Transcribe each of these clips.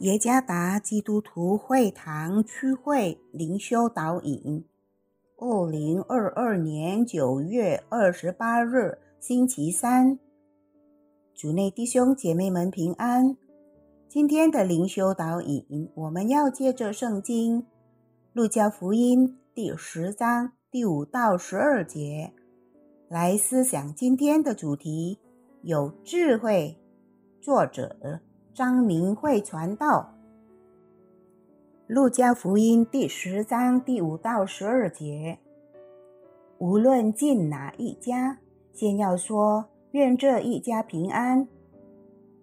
耶加达基督徒会堂区会灵修导引，二零二二年九月二十八日星期三，主内弟兄姐妹们平安。今天的灵修导引，我们要借着圣经《路加福音》第十章第五到十二节来思想今天的主题：有智慧。作者。张明慧传道，《路加福音》第十章第五到十二节：无论进哪一家，先要说愿这一家平安。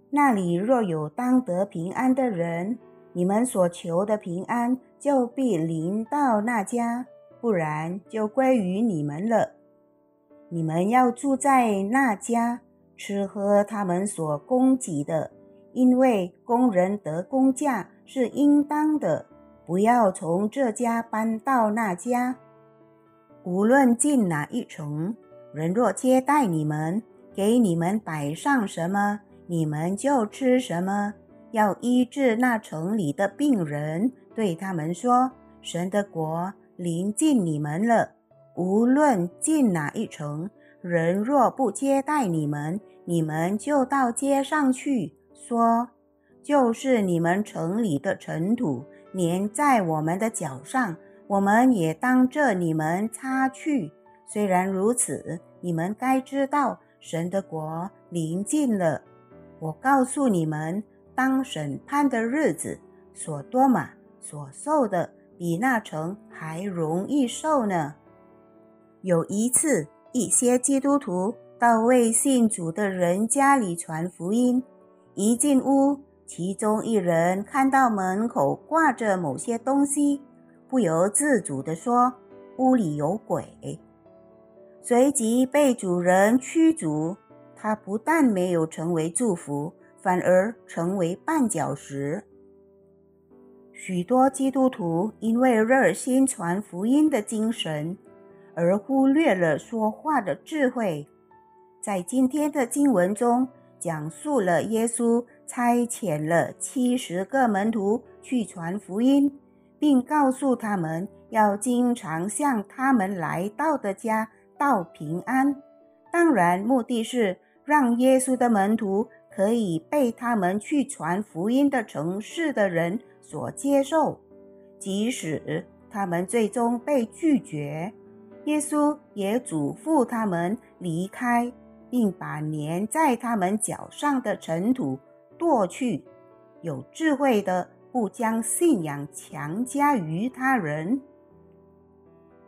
那里若有当得平安的人，你们所求的平安就必临到那家；不然，就归于你们了。你们要住在那家，吃喝他们所供给的。因为工人得工价是应当的，不要从这家搬到那家。无论进哪一城，人若接待你们，给你们摆上什么，你们就吃什么。要医治那城里的病人，对他们说：“神的国临近你们了。”无论进哪一城，人若不接待你们，你们就到街上去。说，就是你们城里的尘土粘在我们的脚上，我们也当着你们擦去。虽然如此，你们该知道神的国临近了。我告诉你们，当审判的日子，所多玛所受的比那城还容易受呢。有一次，一些基督徒到未信主的人家里传福音。一进屋，其中一人看到门口挂着某些东西，不由自主地说：“屋里有鬼。”随即被主人驱逐。他不但没有成为祝福，反而成为绊脚石。许多基督徒因为热心传福音的精神，而忽略了说话的智慧。在今天的经文中。讲述了耶稣差遣了七十个门徒去传福音，并告诉他们要经常向他们来到的家道平安。当然，目的是让耶稣的门徒可以被他们去传福音的城市的人所接受，即使他们最终被拒绝，耶稣也嘱咐他们离开。并把粘在他们脚上的尘土剁去。有智慧的不将信仰强加于他人。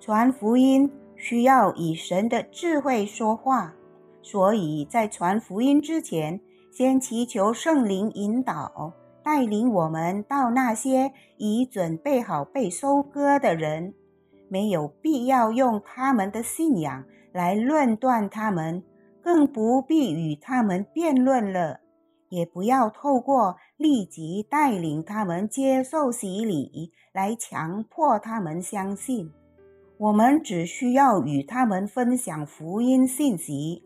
传福音需要以神的智慧说话，所以在传福音之前，先祈求圣灵引导，带领我们到那些已准备好被收割的人。没有必要用他们的信仰来论断他们。更不必与他们辩论了，也不要透过立即带领他们接受洗礼来强迫他们相信。我们只需要与他们分享福音信息，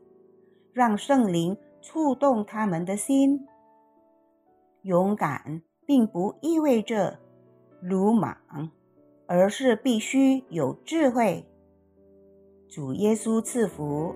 让圣灵触动他们的心。勇敢并不意味着鲁莽，而是必须有智慧。主耶稣赐福。